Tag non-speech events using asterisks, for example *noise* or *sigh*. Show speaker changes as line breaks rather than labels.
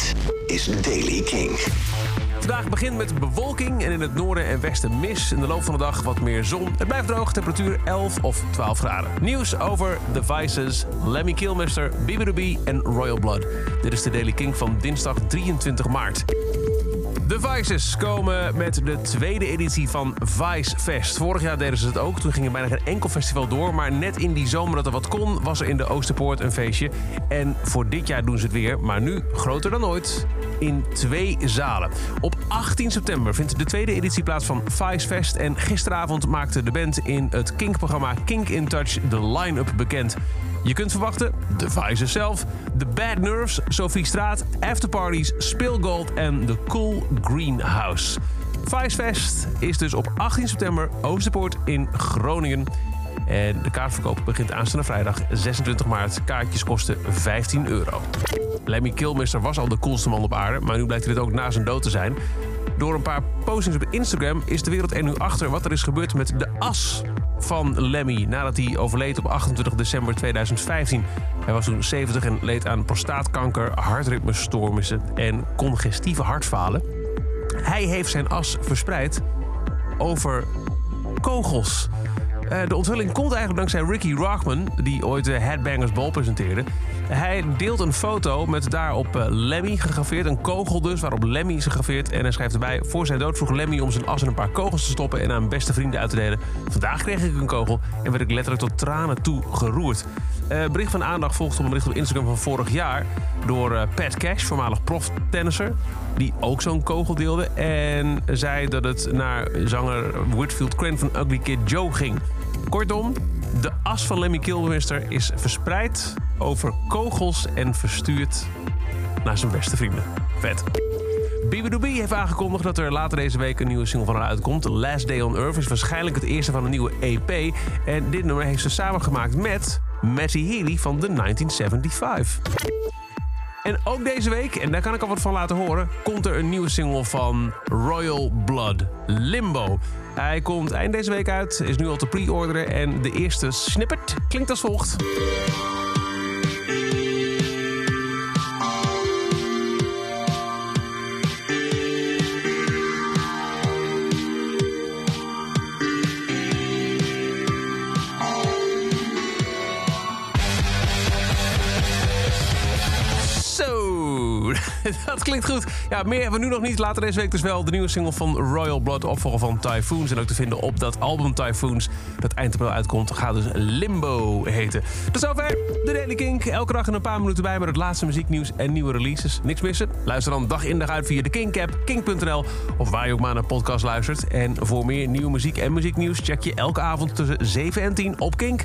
Dit is Daily King.
Vandaag begint met bewolking en in het noorden en westen mis. In de loop van de dag wat meer zon. Het blijft droog, temperatuur 11 of 12 graden. Nieuws over The Vices, Lemmy Kilmister, BBB en Royal Blood. Dit is de Daily King van dinsdag 23 maart. De Vices komen met de tweede editie van Vice Fest. Vorig jaar deden ze het ook. Toen ging er bijna geen enkel festival door. Maar net in die zomer dat er wat kon, was er in de Oosterpoort een feestje. En voor dit jaar doen ze het weer. Maar nu groter dan ooit. In twee zalen. Op 18 september vindt de tweede editie plaats van Vice Fest. En gisteravond maakte de band in het Kink-programma Kink in Touch de line-up bekend. Je kunt verwachten de Vices zelf, de Bad Nerves, Sophie Straat, Afterparties, Spilgold en de Cool Greenhouse. Vicefest is dus op 18 september Oosterpoort in Groningen. En de kaartverkoop begint aanstaande vrijdag 26 maart. Kaartjes kosten 15 euro. Lemmy Kilmister was al de coolste man op aarde, maar nu blijkt hij dit ook na zijn dood te zijn. Door een paar postings op Instagram is de wereld er nu achter wat er is gebeurd met de as van Lemmy nadat hij overleed op 28 december 2015. Hij was toen 70 en leed aan prostaatkanker, hartritmestoornissen en congestieve hartfalen. Hij heeft zijn as verspreid over kogels. Uh, de onthulling komt eigenlijk dankzij Ricky Rockman, die ooit de Headbangers Ball presenteerde. Hij deelt een foto met daarop uh, Lemmy gegraveerd, een kogel dus, waarop Lemmy is gegraveerd. En hij schrijft erbij, voor zijn dood vroeg Lemmy om zijn as in een paar kogels te stoppen en aan beste vrienden uit te delen. Vandaag kreeg ik een kogel en werd ik letterlijk tot tranen toe geroerd. Uh, bericht van aandacht volgt op een bericht op Instagram van vorig jaar door uh, Pat Cash, voormalig proftennisser, die ook zo'n kogel deelde. En zei dat het naar zanger Whitfield Crane van Ugly Kid Joe ging. Kortom, de as van Lemmy Kilmister is verspreid over kogels en verstuurd naar zijn beste vrienden. Vet. BBB heeft aangekondigd dat er later deze week een nieuwe single van haar uitkomt. Last Day on Earth is waarschijnlijk het eerste van een nieuwe EP. En dit nummer heeft ze samengemaakt met Matty Healy van de 1975. En ook deze week, en daar kan ik al wat van laten horen, komt er een nieuwe single van Royal Blood, Limbo. Hij komt eind deze week uit, is nu al te pre-orderen en de eerste snippet klinkt als volgt. *laughs* dat klinkt goed. Ja, meer hebben we nu nog niet. Later deze week dus wel de nieuwe single van Royal Blood, opvolger van Typhoons. En ook te vinden op dat album Typhoons, dat eind april uitkomt, gaat dus Limbo heten. Tot zover de Daily Kink. Elke dag in een paar minuten bij met het laatste muzieknieuws en nieuwe releases. Niks missen? Luister dan dag in dag uit via de Kink-app, kink.nl of waar je ook maar naar podcast luistert. En voor meer nieuwe muziek en muzieknieuws check je elke avond tussen 7 en 10 op Kink.